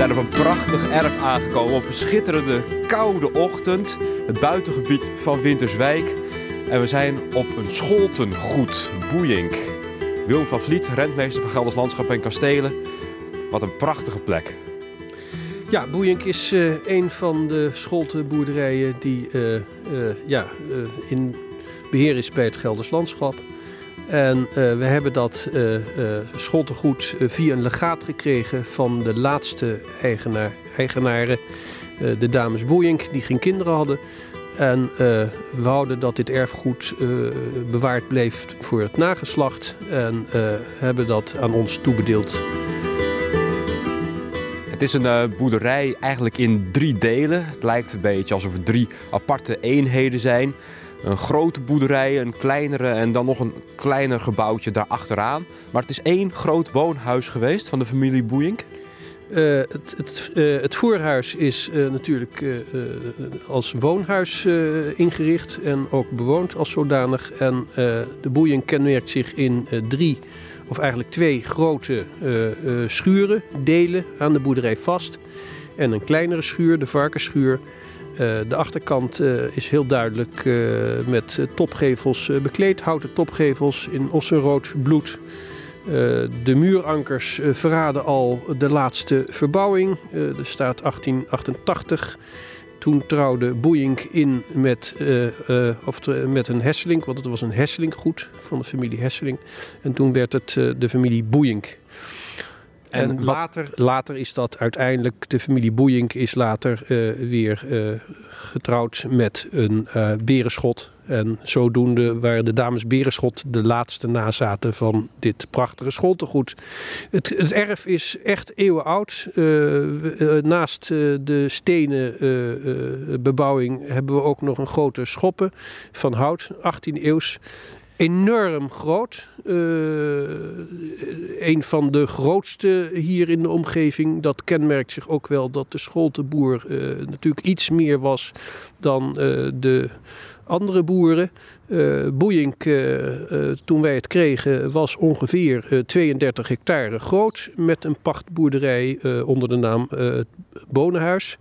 zijn op een prachtig erf aangekomen op een schitterende koude ochtend. Het buitengebied van Winterswijk. En we zijn op een scholtengoed, Boeink. Willem van Vliet, rentmeester van Gelders Landschap en Kastelen. Wat een prachtige plek. Ja, Boeink is uh, een van de scholtenboerderijen die uh, uh, ja, in beheer is bij het Gelders Landschap. En we hebben dat scholtengoed via een legaat gekregen van de laatste eigenaar, eigenaren, de dames Boeink, die geen kinderen hadden. En we wouden dat dit erfgoed bewaard bleef voor het nageslacht en hebben dat aan ons toebedeeld. Het is een uh, boerderij eigenlijk in drie delen. Het lijkt een beetje alsof er drie aparte eenheden zijn. Een grote boerderij, een kleinere en dan nog een kleiner gebouwtje daarachteraan. Maar het is één groot woonhuis geweest van de familie Boeink. Uh, het, het, uh, het, voorhuis is natuurlijk als woonhuis ingericht en ook bewoond als zodanig. En de Boeink kenmerkt zich in drie of eigenlijk twee grote schuren delen aan de boerderij vast. En een kleinere schuur, de varkensschuur. Uh, de achterkant is heel duidelijk met topgevels bekleed, houten topgevels in ossenrood bloed. de muurankers verraden al de laatste verbouwing. er staat 1888. Toen trouwde Boeink in met, of met een Hesseling, want het was een Hesselinggoed van de familie Hesseling. En toen werd het de familie Boeink. En, en later, later is dat uiteindelijk, de familie Boeink is later weer getrouwd met een berenschot. En zodoende waren de dames Berenschot de laatste nazaten van dit prachtige scholtegoed. Het, het erf is echt eeuwenoud. Naast de stenen bebouwing hebben we ook nog een grote schoppen van hout, 18 eeuws enorm groot. Uh, een van de grootste hier in de omgeving. Dat kenmerkt zich ook wel dat de scholteboer uh, natuurlijk iets meer was dan uh, de andere boeren. Uh, Boeink, uh, uh, toen wij het kregen, was ongeveer 32 hectare groot. Met een pachtboerderij onder de naam Bonenhuis.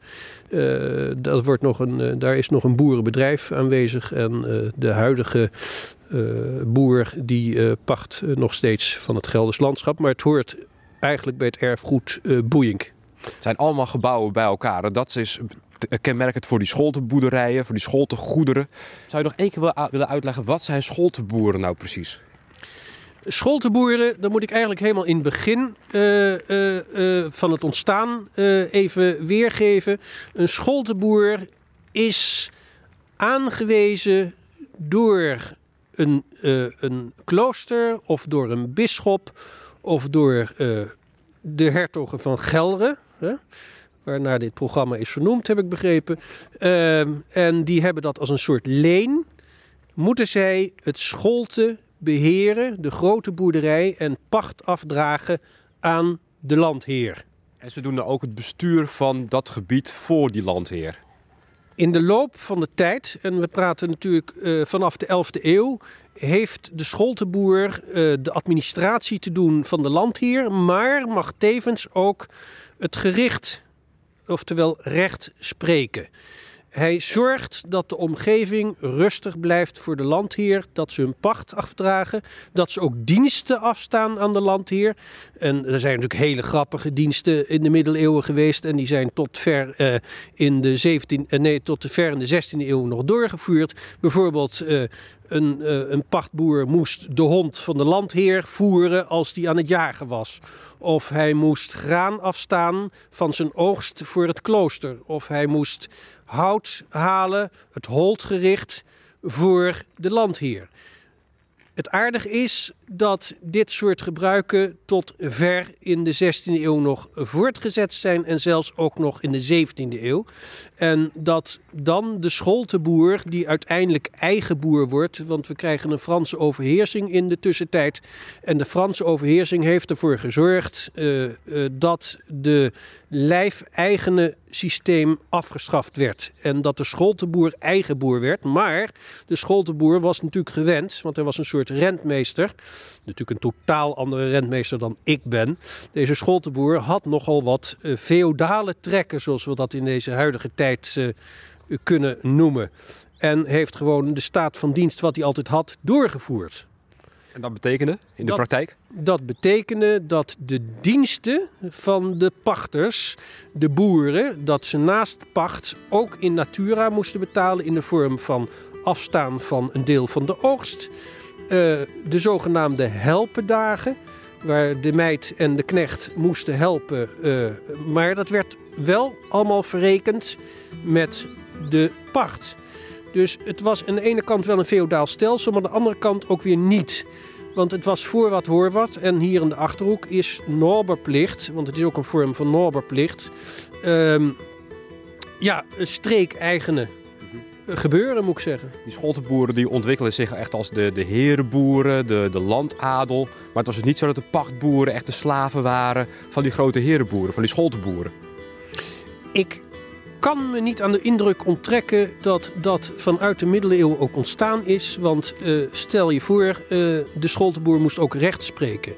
dat wordt nog een, daar is nog een boerenbedrijf aanwezig. En de huidige boer die pacht nog steeds van het Gelders landschap. Maar het hoort eigenlijk bij het erfgoed Boeink. Het zijn allemaal gebouwen bij elkaar. Dat is kenmerkend voor die scholtenboerderijen, voor die scholtengoederen. Zou je nog één keer willen uitleggen, wat zijn scholtenboeren nou precies? Scholtenboeren, dan moet ik eigenlijk helemaal in het begin uh, uh, van het ontstaan even weergeven. Een scholtenboer is aangewezen door een, een klooster of door een bisschop of door de hertogen van Gelre waarnaar dit programma is vernoemd, heb ik begrepen. Uh, en die hebben dat als een soort leen. Moeten zij het scholte beheren, de grote boerderij, en pacht afdragen aan de landheer. En ze doen dan ook het bestuur van dat gebied voor die landheer. In de loop van de tijd, en we praten natuurlijk uh, vanaf de 11e eeuw, heeft de scholteboer uh, de administratie te doen van de landheer, maar mag tevens ook het gericht oftewel recht spreken. Hij zorgt dat de omgeving rustig blijft voor de landheer, dat ze hun pacht afdragen, dat ze ook diensten afstaan aan de landheer. En er zijn natuurlijk hele grappige diensten in de middeleeuwen geweest en die zijn tot ver uh, in de 17, uh, nee, tot ver in de 16e eeuw nog doorgevoerd. Bijvoorbeeld uh, een, uh, een pachtboer moest de hond van de landheer voeren als die aan het jagen was. Of hij moest graan afstaan van zijn oogst voor het klooster. Of hij moest hout halen, het holdgericht, voor de landheer. Het aardige is dat dit soort gebruiken tot ver in de 16e eeuw nog voortgezet zijn en zelfs ook nog in de 17e eeuw. En dat dan de scholteboer, die uiteindelijk eigen boer wordt, want we krijgen een Franse overheersing in de tussentijd. En de Franse overheersing heeft ervoor gezorgd uh, dat de lijfeigene systeem afgeschaft werd. En dat de scholteboer eigen boer werd. Maar de scholteboer was natuurlijk gewend, want er was een soort rentmeester. Natuurlijk een totaal andere rentmeester dan ik ben. Deze Scholtenboer had nogal wat uh, feodale trekken, zoals we dat in deze huidige tijd uh, kunnen noemen. En heeft gewoon de staat van dienst wat hij altijd had doorgevoerd. En dat betekende in de praktijk? Dat betekende dat de diensten van de pachters, de boeren, dat ze naast pacht ook in natura moesten betalen in de vorm van afstaan van een deel van de oogst. Uh, de zogenaamde helpendagen, waar de meid en de knecht moesten helpen. Uh, maar dat werd wel allemaal verrekend met de pacht. Dus het was aan de ene kant wel een feodaal stelsel, maar aan de andere kant ook weer niet. Want het was voor wat hoor wat. En hier in de achterhoek is norberplicht, want het is ook een vorm van norberplicht. Ja, een streek-eigene gebeuren, moet ik zeggen. Die scholtenboeren die ontwikkelen zich echt als de, de herenboeren, de, de landadel. Maar het was dus niet zo dat de pachtboeren echt de slaven waren van die grote herenboeren, van die scholtenboeren. Ik kan me niet aan de indruk onttrekken dat dat vanuit de middeleeuwen ook ontstaan is. Want uh, stel je voor, uh, de scholtenboer moest ook recht spreken.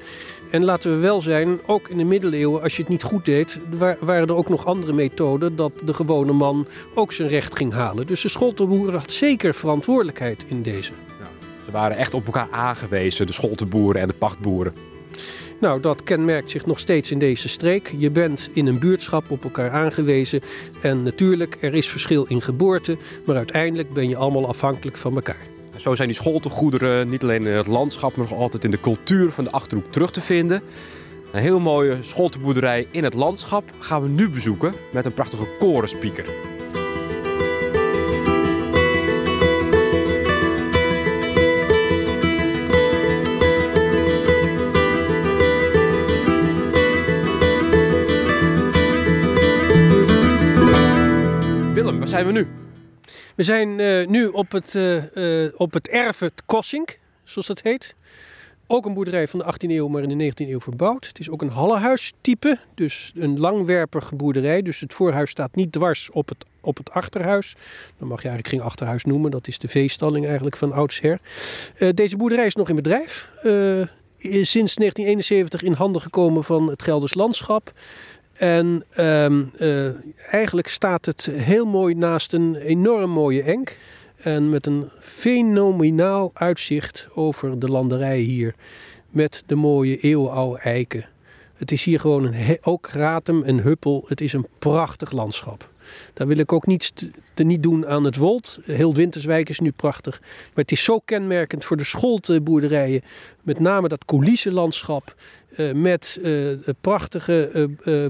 En laten we wel zijn, ook in de middeleeuwen, als je het niet goed deed, waren er ook nog andere methoden dat de gewone man ook zijn recht ging halen. Dus de scholtenboer had zeker verantwoordelijkheid in deze. Ja, ze waren echt op elkaar aangewezen, de scholtenboeren en de pachtboeren. Nou, dat kenmerkt zich nog steeds in deze streek. Je bent in een buurtschap op elkaar aangewezen. En natuurlijk, er is verschil in geboorte, maar uiteindelijk ben je allemaal afhankelijk van elkaar. Zo zijn die scholtengoederen niet alleen in het landschap, maar nog altijd in de cultuur van de Achterhoek terug te vinden. Een heel mooie scholtenboerderij in het landschap gaan we nu bezoeken met een prachtige korenspeaker. Willem, waar zijn we nu? We zijn uh, nu op het, uh, op het Kossink, zoals dat heet. Ook een boerderij van de 18e eeuw, maar in de 19e eeuw verbouwd. Het is ook een hallehuistype, dus een langwerpige boerderij. Dus het voorhuis staat niet dwars op het, op het achterhuis. Dan mag je eigenlijk geen achterhuis noemen, dat is de veestalling eigenlijk van oudsher. deze boerderij is nog in bedrijf. is sinds 1971 in handen gekomen van het Gelders Landschap. En um, uh, eigenlijk staat het heel mooi naast een enorm mooie enk. En met een fenomenaal uitzicht over de landerij hier. Met de mooie eeuwenoude eiken. Het is hier gewoon een, ook Ratem en Huppel. Het is een prachtig landschap. Daar wil ik ook niets te, niet doen aan het Wold. Heel Winterswijk is nu prachtig. Maar het is zo kenmerkend voor de scholteboerderijen. Met name dat coulissenlandschap. Uh, met uh, prachtige uh,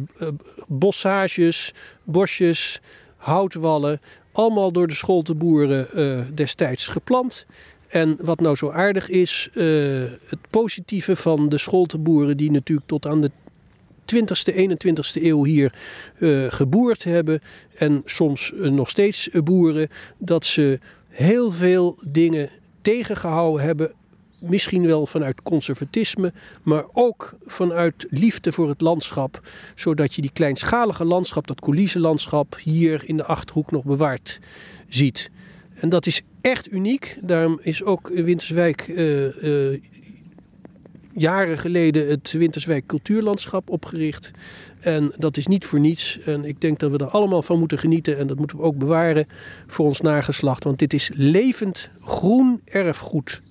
bossages, bosjes, houtwallen. Allemaal door de scholteboeren destijds geplant. En wat nou zo aardig is, het positieve van de scholteboeren die natuurlijk tot aan de 20e, 21e eeuw hier geboerd hebben en soms nog steeds boeren, dat ze heel veel dingen tegengehouden hebben. Misschien wel vanuit conservatisme, maar ook vanuit liefde voor het landschap. Zodat je die kleinschalige landschap, dat coulissenlandschap, hier in de achterhoek nog bewaard ziet. En dat is echt uniek. Daarom is ook Winterswijk jaren geleden het Winterswijk Cultuurlandschap opgericht. En dat is niet voor niets. En ik denk dat we er allemaal van moeten genieten. En dat moeten we ook bewaren voor ons nageslacht. Want dit is levend groen erfgoed.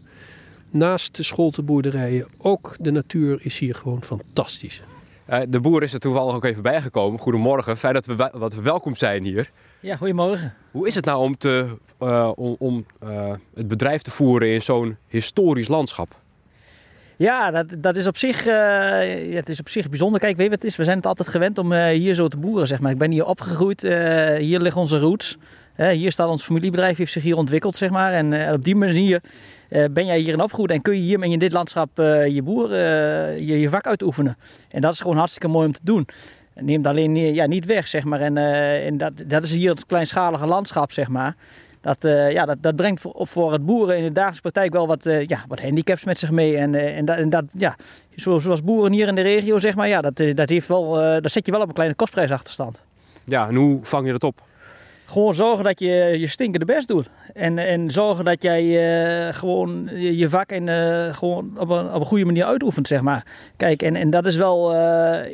Naast de scholtenboerderijen, ook de natuur is hier gewoon fantastisch. Uh, de boer is er toevallig ook even bijgekomen. Goedemorgen, fijn dat we, dat we welkom zijn hier. Ja, goedemorgen. Hoe is het nou om, te, uh, om, om uh, het bedrijf te voeren in zo'n historisch landschap? Ja, dat, dat is op zich, uh, het is op zich bijzonder. Kijk, weet je wat het is? We zijn het altijd gewend om uh, hier zo te boeren, zeg maar. Ik ben hier opgegroeid. Uh, hier liggen onze roots. Hier staat ons familiebedrijf, heeft zich hier ontwikkeld, zeg maar. En op die manier ben jij hierin opgegroeid en kun je hier in dit landschap je boer, je, je vak uitoefenen. En dat is gewoon hartstikke mooi om te doen. Neemt alleen ja, niet weg, zeg maar. En, en dat, dat is hier het kleinschalige landschap, zeg maar dat, ja, dat, dat brengt voor, voor het boeren in de dagelijkse praktijk wel wat, ja, wat handicaps met zich mee. En, en, dat, en dat, ja, zoals boeren hier in de regio, zeg maar, ja, dat, dat, heeft wel, dat zet je wel op een kleine kostprijsachterstand. Ja, en hoe vang je dat op? Gewoon zorgen dat je je stinkende best doet. En, en zorgen dat jij uh, gewoon je vak en, uh, gewoon op een, op een goede manier uitoefent, zeg maar. Kijk, en, en dat is wel, uh,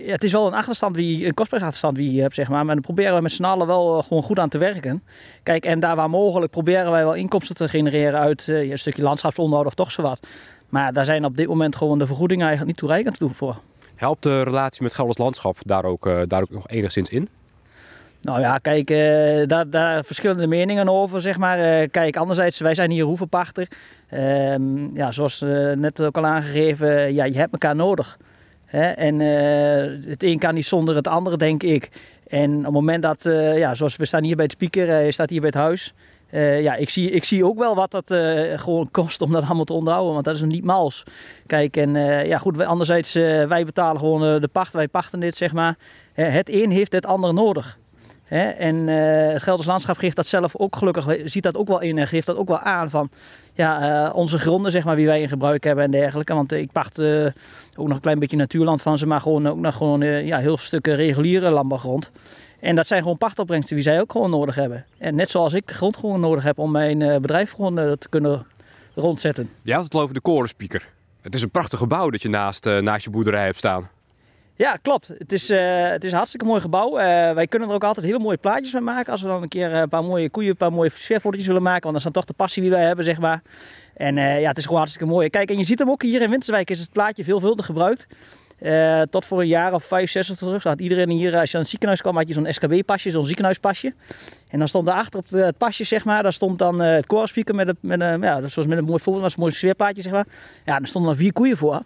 ja, het is wel een achterstand, wie, een kostprijsachterstand wie je hebt, zeg maar. Maar dan proberen we met z'n allen wel gewoon goed aan te werken. Kijk, en daar waar mogelijk proberen wij wel inkomsten te genereren uit een stukje landschapsonderhoud of toch zo wat. Maar daar zijn op dit moment gewoon de vergoedingen eigenlijk niet toereikend voor. Helpt de relatie met Gelders Landschap daar ook, daar ook nog enigszins in? Nou ja, kijk, uh, daar, daar verschillende meningen over, zeg maar. Uh, kijk, anderzijds, wij zijn hier hoevenpachter. Uh, ja, zoals uh, net ook al aangegeven, ja, je hebt elkaar nodig. Hè? En het een kan niet zonder het andere, denk ik. En op het moment dat, ja, zoals we staan hier bij het speaker, je staat hier bij het huis. ja, ik zie, ik zie ook wel wat dat gewoon kost om dat allemaal te onderhouden, want dat is niet mals. Kijk, en ja goed, anderzijds, wij betalen gewoon de pacht, wij pachten dit, zeg maar. het een heeft het ander nodig. En uh, het Gelders Landschap geeft dat zelf ook gelukkig, ziet dat ook wel in en geeft dat ook wel aan van ja, uh, onze gronden, zeg maar, wie wij in gebruik hebben en dergelijke. Want ik pacht uh, ook nog een klein beetje natuurland van ze, maar gewoon ook nog gewoon ja, heel stukken reguliere landbouwgrond. En dat zijn gewoon pachtopbrengsten die zij ook gewoon nodig hebben. En net zoals ik de grond gewoon nodig heb om mijn bedrijf gewoon te kunnen rondzetten. Je had het over de korenspieker. Het is een prachtig gebouw dat je naast, naast je boerderij hebt staan. Ja, klopt. Het is, uh, het is een hartstikke mooi gebouw. Uh, wij kunnen er ook altijd hele mooie plaatjes mee maken. Als we dan een keer een paar mooie koeien, een paar mooie sfeerfotootjes willen maken. Want dat is dan toch de passie die wij hebben, zeg maar. En ja, het is gewoon hartstikke mooi. Kijk, en je ziet hem ook hier in Winterswijk is het plaatje veelvuldig gebruikt. tot voor een jaar of vijf, zes terug had iedereen hier, als je aan het ziekenhuis kwam, had je zo'n SKB-pasje, zo'n ziekenhuispasje. En dan stond daarachter op het pasje, zeg maar, daar stond dan het koorspieker met, een, met, een, ja, zoals met een mooi voorbeeld, was een mooi sfeerplaatje, zeg maar. Ja, daar stonden dan vier koeien voor.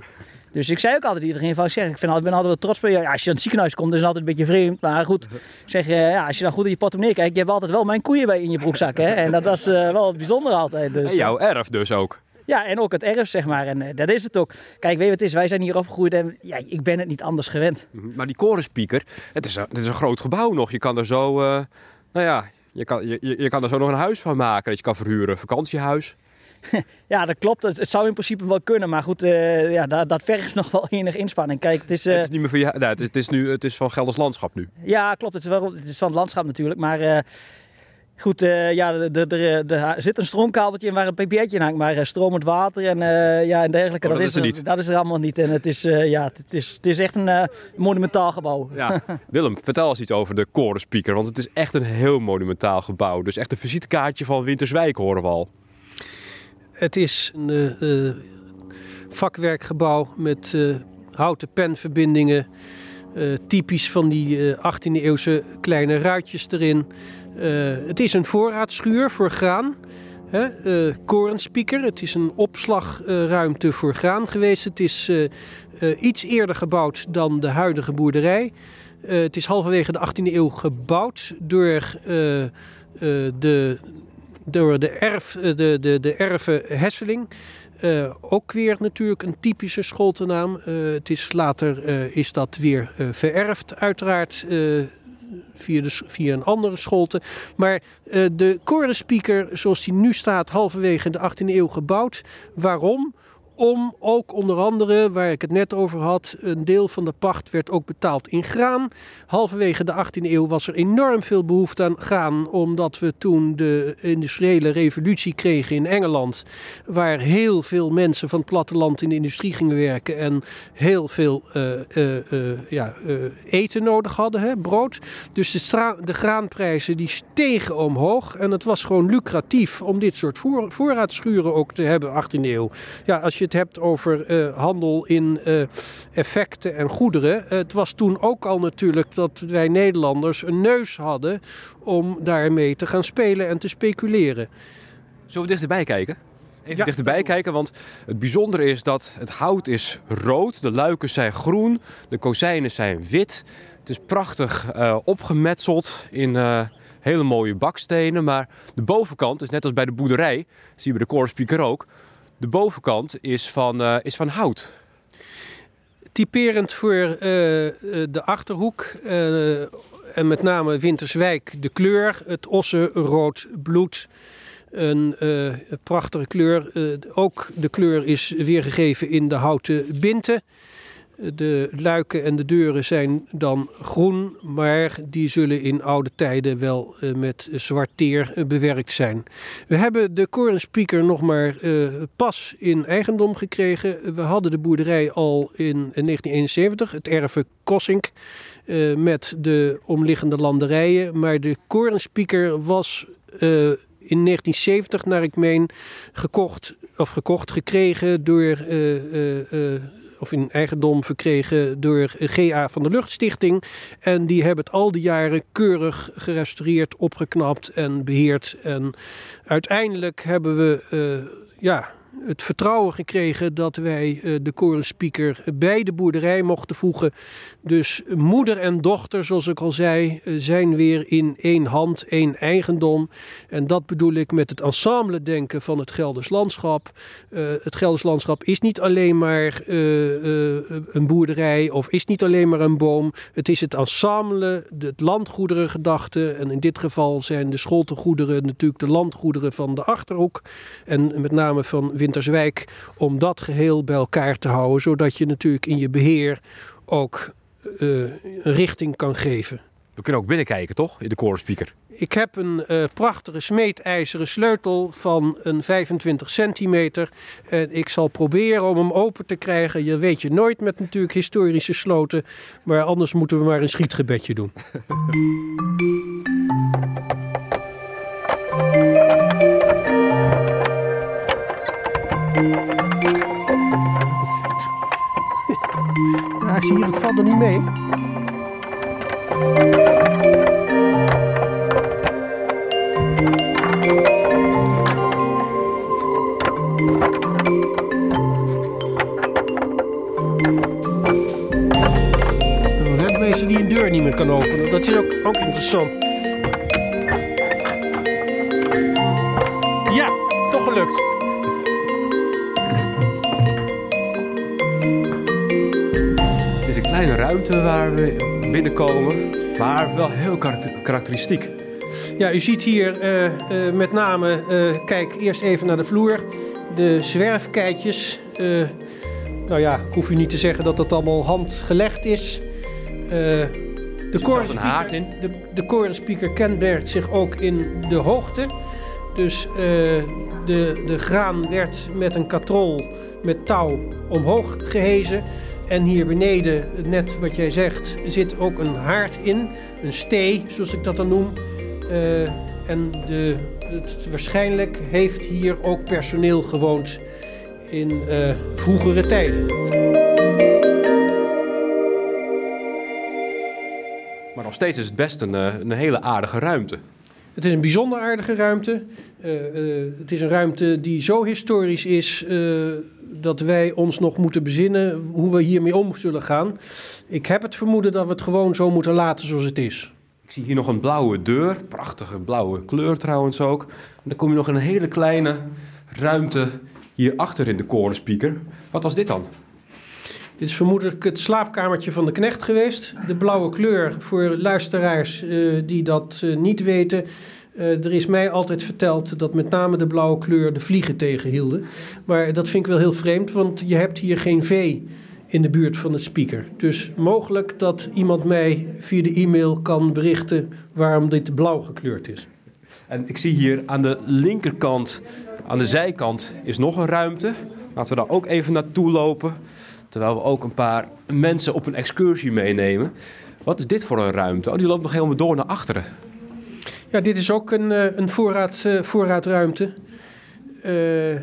Dus ik zei ook altijd iedereen van, ik zeg, ik vind altijd, ben altijd wel trots bij je. Ja, als je aan het ziekenhuis komt, is het altijd een beetje vreemd. Maar goed, zeg, ja, als je dan goed in je portemonnee kijkt, je hebt altijd wel mijn koeien bij in je broekzak. Hè? En dat was uh, wel bijzonder altijd. Dus, en jouw erf dus ook. Ja, en ook het erf, zeg maar. En uh, dat is het ook. Kijk, weet je wat het is? Wij zijn hier opgegroeid en ja, ik ben het niet anders gewend. Mhm. Maar die korenspieker, het is een, het is een groot gebouw nog. Je kan er zo, uh, nou ja, je kan, je, je kan er zo nog een huis van maken dat je kan verhuren. Vakantiehuis. ja, dat klopt. Het, zou in principe wel kunnen. Maar goed, uh, ja, dat, dat vergt nog wel enig inspanning. Kijk, het is, uh... het is niet meer van, ja, nee, het, is, het, is nu, het is van Gelders Landschap nu. Ja, klopt. Het is, wel, het is van het landschap natuurlijk. Maar uh, goed, ja, er zit een stroomkabeltje in waar een pp'tje in hangt. Maar stromend water en, ja, en dergelijke, oh, dat, is er niet. dat is er allemaal niet. En het is, ja, het is, het is echt een monumentaal gebouw. Ja. Willem, vertel eens iets over de korenspeaker. Want het is echt een heel monumentaal gebouw. Dus echt een visitekaartje van Winterswijk horen we al. Het is een uh, vakwerkgebouw met uh, houten penverbindingen. Typisch van die 18e eeuwse kleine ruitjes erin. het is een voorraadschuur voor graan. Hè? korenspieker. Het is een opslagruimte voor graan geweest. Het is iets eerder gebouwd dan de huidige boerderij. het is halverwege de 18e eeuw gebouwd door de door de, erf, eh, de, de, de erven Hesseling. Uh, ook weer natuurlijk een typische scholtenaam. Uh, het is later is dat weer vererfd, uiteraard via, de, via een andere scholte. Maar de korenspieker, zoals die nu staat, halverwege de 18e eeuw gebouwd. Waarom? Om ook onder andere, waar ik het net over had, een deel van de pacht werd ook betaald in graan. Halverwege de 18e eeuw was er enorm veel behoefte aan graan, omdat we toen de industriële revolutie kregen in Engeland, waar heel veel mensen van het platteland in de industrie gingen werken en heel veel uh, uh, uh, ja, eten nodig hadden, hè, brood. Dus de, de, graanprijzen die stegen omhoog en het was gewoon lucratief om dit soort voor voorraadschuren ook te hebben, 18e eeuw. Ja, als je het hebt over uh, handel in uh, effecten en goederen. het was toen ook al natuurlijk dat wij Nederlanders een neus hadden om daarmee te gaan spelen en te speculeren. Zullen we dichterbij kijken? Even ja. dichterbij kijken, want het bijzondere is dat het hout is rood, de luiken zijn groen, de kozijnen zijn wit. Het is prachtig uh, opgemetseld in uh, hele mooie bakstenen, maar de bovenkant is net als bij de boerderij, zie je bij de koorspieker ook, de bovenkant is van, uh, is van hout. Typerend voor uh, de achterhoek en met name Winterswijk de kleur, het ossenrood bloed. Een prachtige kleur. ook de kleur is weergegeven in de houten binten. De luiken en de deuren zijn dan groen, maar die zullen in oude tijden wel uh, met zwart teer uh, bewerkt zijn. We hebben de korenspeaker nog maar uh, pas in eigendom gekregen. We hadden de boerderij al in 1971, het erven Kossink, met de omliggende landerijen. Maar de korenspeaker was in 1970, naar ik meen, gekocht of gekocht gekregen door of in eigendom verkregen door GA van de Luchtstichting. En die hebben het al die jaren keurig gerestaureerd, opgeknapt en beheerd. En uiteindelijk hebben we uh, ja, het vertrouwen gekregen dat wij uh, de korenspeaker bij de boerderij mochten voegen. Dus moeder en dochter, zoals ik al zei, uh, zijn weer in één hand, één eigendom. En dat bedoel ik met het ensemble denken van het Gelders landschap. Uh, het Gelders landschap is niet alleen maar een boerderij of is niet alleen maar een boom. Het is het ensemble, het landgoederengedachte. En in dit geval zijn de scholtegoederen natuurlijk de landgoederen van de Achterhoek. En met name van Winterswijk om dat geheel bij elkaar te houden, zodat je natuurlijk in je beheer ook uh, richting kan geven. We kunnen ook binnenkijken, toch? In de korenspeaker. Ik heb een uh, prachtige smeedijzeren sleutel van een 25 centimeter. En ik zal proberen om hem open te krijgen. Je weet je nooit met natuurlijk historische sloten. Maar anders moeten we maar een schietgebedje doen. Ja, ik zie hier, het valt er niet mee. Een redmeester die een deur niet meer kan openen, dat is ook, ook interessant. Ruimte waar we binnenkomen, maar wel heel karakteristiek. Ja, u ziet hier uh, uh, met name, uh, kijk eerst even naar de vloer, de zwerfkeitjes. nou ja, ik hoef u niet te zeggen dat dat allemaal handgelegd is. de korenspeaker, in. De, de korenspeaker kenmerkt zich ook in de hoogte. Dus de, de graan werd met een katrol met touw omhoog gehezen. En hier beneden, net wat jij zegt, zit ook een haard in. Een stee, zoals ik dat dan noem. Uh, en de, het, waarschijnlijk heeft hier ook personeel gewoond in uh, vroegere tijden. Maar nog steeds is het best een, een hele aardige ruimte. Het is een bijzonder aardige ruimte. Uh, het is een ruimte die zo historisch is dat wij ons nog moeten bezinnen hoe we hiermee om zullen gaan. Ik heb het vermoeden dat we het gewoon zo moeten laten zoals het is. Ik zie hier nog een blauwe deur, prachtige blauwe kleur trouwens ook. En dan kom je nog in een hele kleine ruimte hier achter in de korenspeaker. Wat was dit dan? Dit is vermoedelijk het slaapkamertje van de knecht geweest. De blauwe kleur voor luisteraars uh, die dat uh, niet weten. Uh, er is mij altijd verteld dat met name de blauwe kleur de vliegen tegenhielden. Maar dat vind ik wel heel vreemd, want je hebt hier geen vee in de buurt van het speaker. Dus mogelijk dat iemand mij via de e-mail kan berichten waarom dit blauw gekleurd is. En ik zie hier aan de linkerkant, aan de zijkant, is nog een ruimte. Laten we daar ook even naartoe lopen. Terwijl we ook een paar mensen op een excursie meenemen. Wat is dit voor een ruimte? Oh, die loopt nog helemaal door naar achteren. Ja, dit is ook een, een voorraad, uh, voorraadruimte. Uh,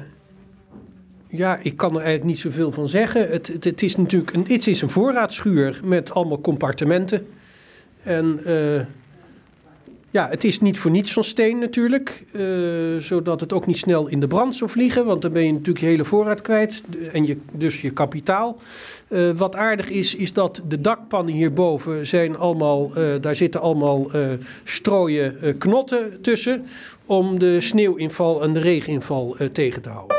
ja, ik kan er eigenlijk niet zoveel van zeggen. Het, het, het, is natuurlijk een, het is een voorraadschuur met allemaal compartimenten. En ja, het is niet voor niets van steen natuurlijk. Uh, zodat het ook niet snel in de brand zou vliegen. Want dan ben je natuurlijk je hele voorraad kwijt. En je, dus je kapitaal. Uh, wat aardig is, is dat de dakpannen hierboven zijn allemaal... Uh, daar zitten allemaal strooien knotten tussen. Om de sneeuwinval en de regeninval tegen te houden.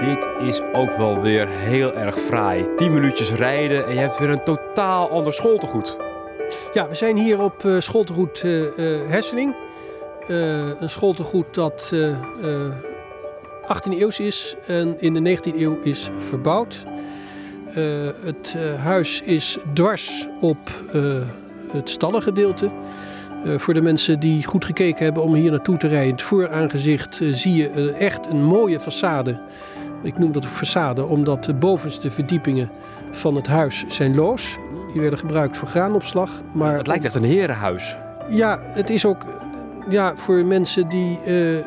Dit is ook wel weer heel erg fraai. 10 minuutjes rijden en je hebt weer een totaal ander schooltegoed. Ja, we zijn hier op uh, schooltegoed uh, uh, Hesseling. een scholtegoed dat 18e eeuws is en in de 19e eeuw is verbouwd. het huis is dwars op het stallengedeelte. Uh, voor de mensen die goed gekeken hebben om hier naartoe te rijden, het vooraangezicht zie je echt een mooie façade. Ik noem dat een façade omdat de bovenste verdiepingen van het huis zijn loos. Die werden gebruikt voor graanopslag. Maar het lijkt echt een herenhuis. Ja, het is ook ja, voor mensen die uh, uh,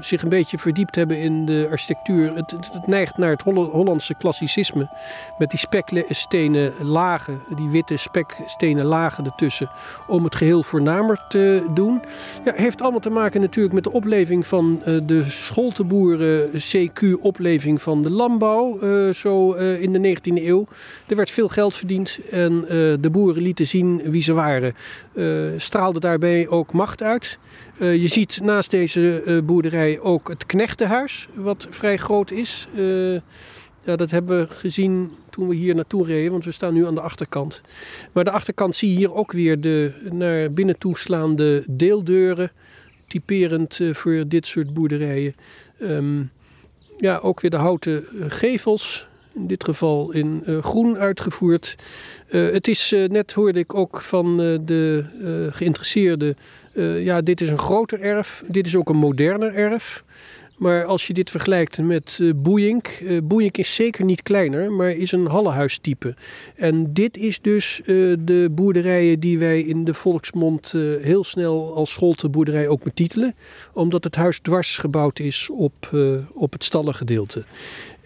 zich een beetje verdiept hebben in de architectuur. Het, het, neigt naar het Hollandse klassicisme. Met die spekstenen lagen, die witte spekstenen lagen ertussen. Om het geheel voornamer te doen. Ja, heeft allemaal te maken natuurlijk met de opleving van uh, de scholtenboeren. CQ-opleving van de landbouw. zo in de 19e eeuw. Er werd veel geld verdiend. En de boeren lieten zien wie ze waren. straalde daarbij ook macht uit. Uh, je ziet naast deze uh, boerderij ook het knechtenhuis, wat vrij groot is. Uh, ja, dat hebben we gezien toen we hier naartoe reden, want we staan nu aan de achterkant. Maar de achterkant zie je hier ook weer de naar binnen toeslaande deeldeuren, typerend voor dit soort boerderijen. Um, ja, ook weer de houten gevels, in dit geval in uh, groen uitgevoerd. Uh, het is, uh, net hoorde ik ook van de geïnteresseerden, ja, dit is een groter erf. Dit is ook een moderner erf. Maar als je dit vergelijkt met uh, Boeink, is zeker niet kleiner, maar is een hallenhuistype. En dit is dus de boerderijen die wij in de volksmond heel snel als scholtenboerderij ook betitelen. Omdat het huis dwars gebouwd is op, op het stallengedeelte.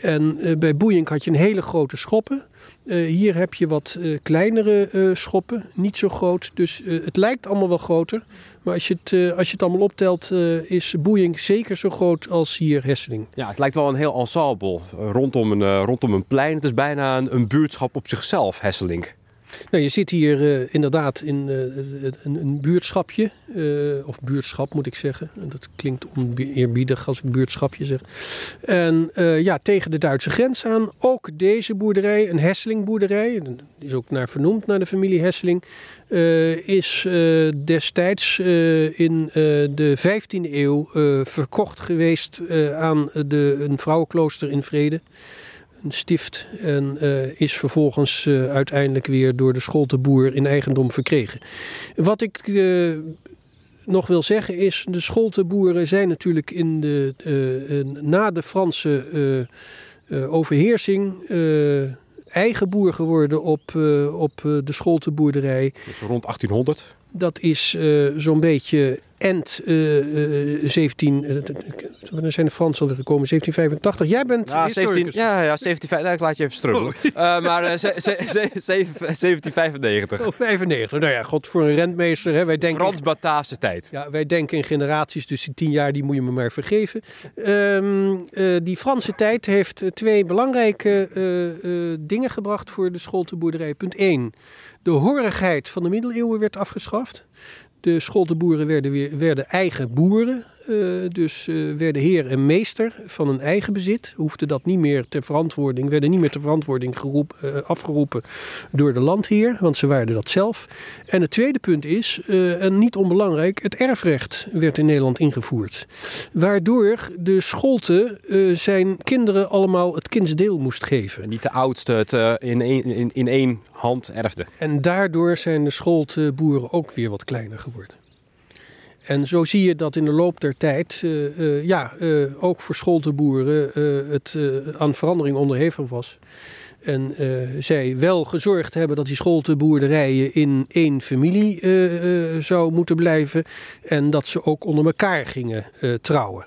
En uh, bij Boeing had je een hele grote schoppen. Uh, hier heb je wat uh, kleinere schoppen, niet zo groot. Dus het lijkt allemaal wel groter. Maar als je het, als je het allemaal optelt, is Boeing zeker zo groot als hier Hesseling. Ja, het lijkt wel een heel ensemble rondom een, rondom een plein. Het is bijna een, een buurtschap op zichzelf, Hesseling. Nou, je zit hier uh, inderdaad in uh, een, een, buurtschapje, uh, of buurtschap moet ik zeggen. Dat klinkt oneerbiedig als ik buurtschapje zeg. En ja, tegen de Duitse grens aan. Ook deze boerderij, een Hesselingboerderij, is ook naar vernoemd naar de familie Hesseling, is destijds in de 15e eeuw verkocht geweest aan de, een vrouwenklooster in Vrede stift en uh, is vervolgens uh, uiteindelijk weer door de Scholtenboer in eigendom verkregen. Wat ik uh, nog wil zeggen is, de Scholtenboeren zijn natuurlijk in de, na de Franse overheersing eigen boer geworden op, op de Scholtenboerderij. Dus rond 1800? Dat is zo'n beetje end uh, 17, wanneer zijn de Fransen alweer gekomen? 1785. Jij bent ja, 17, ja, ja, 17, nou, ik laat je even struggelen. Oh. Uh, maar uh, 1795. Oh, 95. Nou ja, god, voor een rentmeester. Hè, wij denken, Frans Bataafse tijd. Ja, wij denken in generaties, dus die tien jaar die moet je me maar vergeven. Um, uh, die Franse tijd heeft twee belangrijke dingen gebracht voor de scholtenboerderij. Punt 1. De horigheid van de middeleeuwen werd afgeschaft. De Scholtenboeren werden, weer, werden eigen boeren. Uh, dus uh, werden heer en meester van een eigen bezit. Hoefde dat niet meer ter verantwoording, werden niet meer ter verantwoording geroep, uh, afgeroepen door de landheer, want ze waren dat zelf. En het tweede punt is, en niet onbelangrijk, het erfrecht werd in Nederland ingevoerd. Waardoor de Scholten zijn kinderen allemaal het kindsdeel moest geven. En niet de oudste het in, één, in, in één hand erfde. En daardoor zijn de Scholtenboeren ook weer wat kleiner geworden. En zo zie je dat in de loop der tijd, uh, uh, ja, uh, ook voor scholtenboeren het aan verandering onderhevig was. En zij wel gezorgd hebben dat die scholtenboerderijen in één familie zou moeten blijven. En dat ze ook onder elkaar gingen trouwen.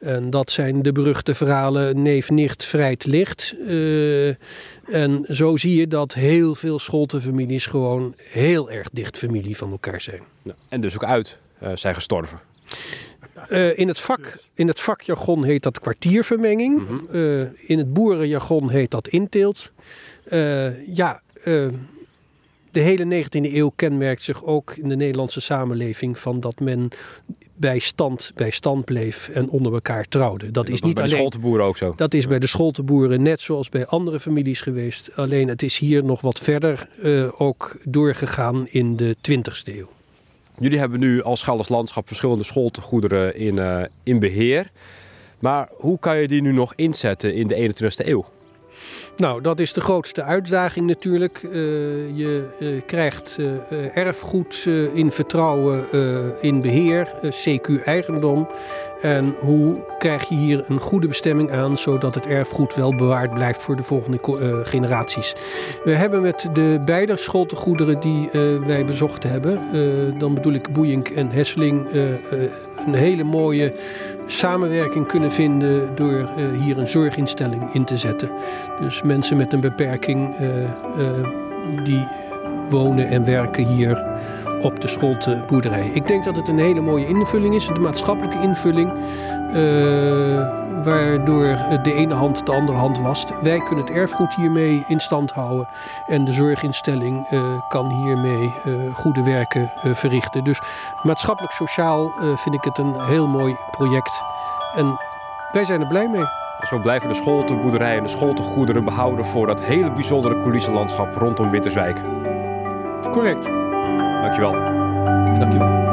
En dat zijn de beruchte verhalen neef, nicht, vrijt, licht. en zo zie je dat heel veel scholtenfamilies gewoon heel erg dicht familie van elkaar zijn. En dus ook uit zijn gestorven. Uh, in, het vak, in het vakjargon heet dat kwartiervermenging. Mm -hmm. uh, in het boerenjargon heet dat inteelt. ja, de hele 19e eeuw kenmerkt zich ook in de Nederlandse samenleving van dat men bij stand, bij stand bleef en onder elkaar trouwde. Dat, dat is niet bij alleen, de scholtenboeren ook zo. Dat is bij de scholtenboeren net zoals bij andere families geweest. Alleen het is hier nog wat verder ook doorgegaan in de 20e eeuw. Jullie hebben nu als Schalders Landschap verschillende schooltegoederen in, uh, in beheer. Maar hoe kan je die nu nog inzetten in de 21ste eeuw? Nou, dat is de grootste uitdaging natuurlijk. Uh, je uh, krijgt uh, erfgoed in vertrouwen in beheer, CQ-eigendom. En hoe krijg je hier een goede bestemming aan, zodat het erfgoed wel bewaard blijft voor de volgende generaties? We hebben met de beide schooltegoederen die wij bezocht hebben, dan bedoel ik Boeink en Hesseling, een hele mooie samenwerking kunnen vinden door hier een zorginstelling in te zetten. Dus mensen met een beperking die wonen en werken hier op de schoolteboerderij. Ik denk dat het een hele mooie invulling is, de maatschappelijke invulling, uh, waardoor de ene hand de andere hand wast. Wij kunnen het erfgoed hiermee in stand houden en de zorginstelling uh, kan hiermee uh, goede werken verrichten. Dus maatschappelijk-sociaal vind ik het een heel mooi project en wij zijn er blij mee. Zo blijven de schoolteboerderij en de schooltegoederen behouden voor dat hele bijzondere coulissenlandschap rondom Winterswijk. Correct. Dankjewel. Dankjewel.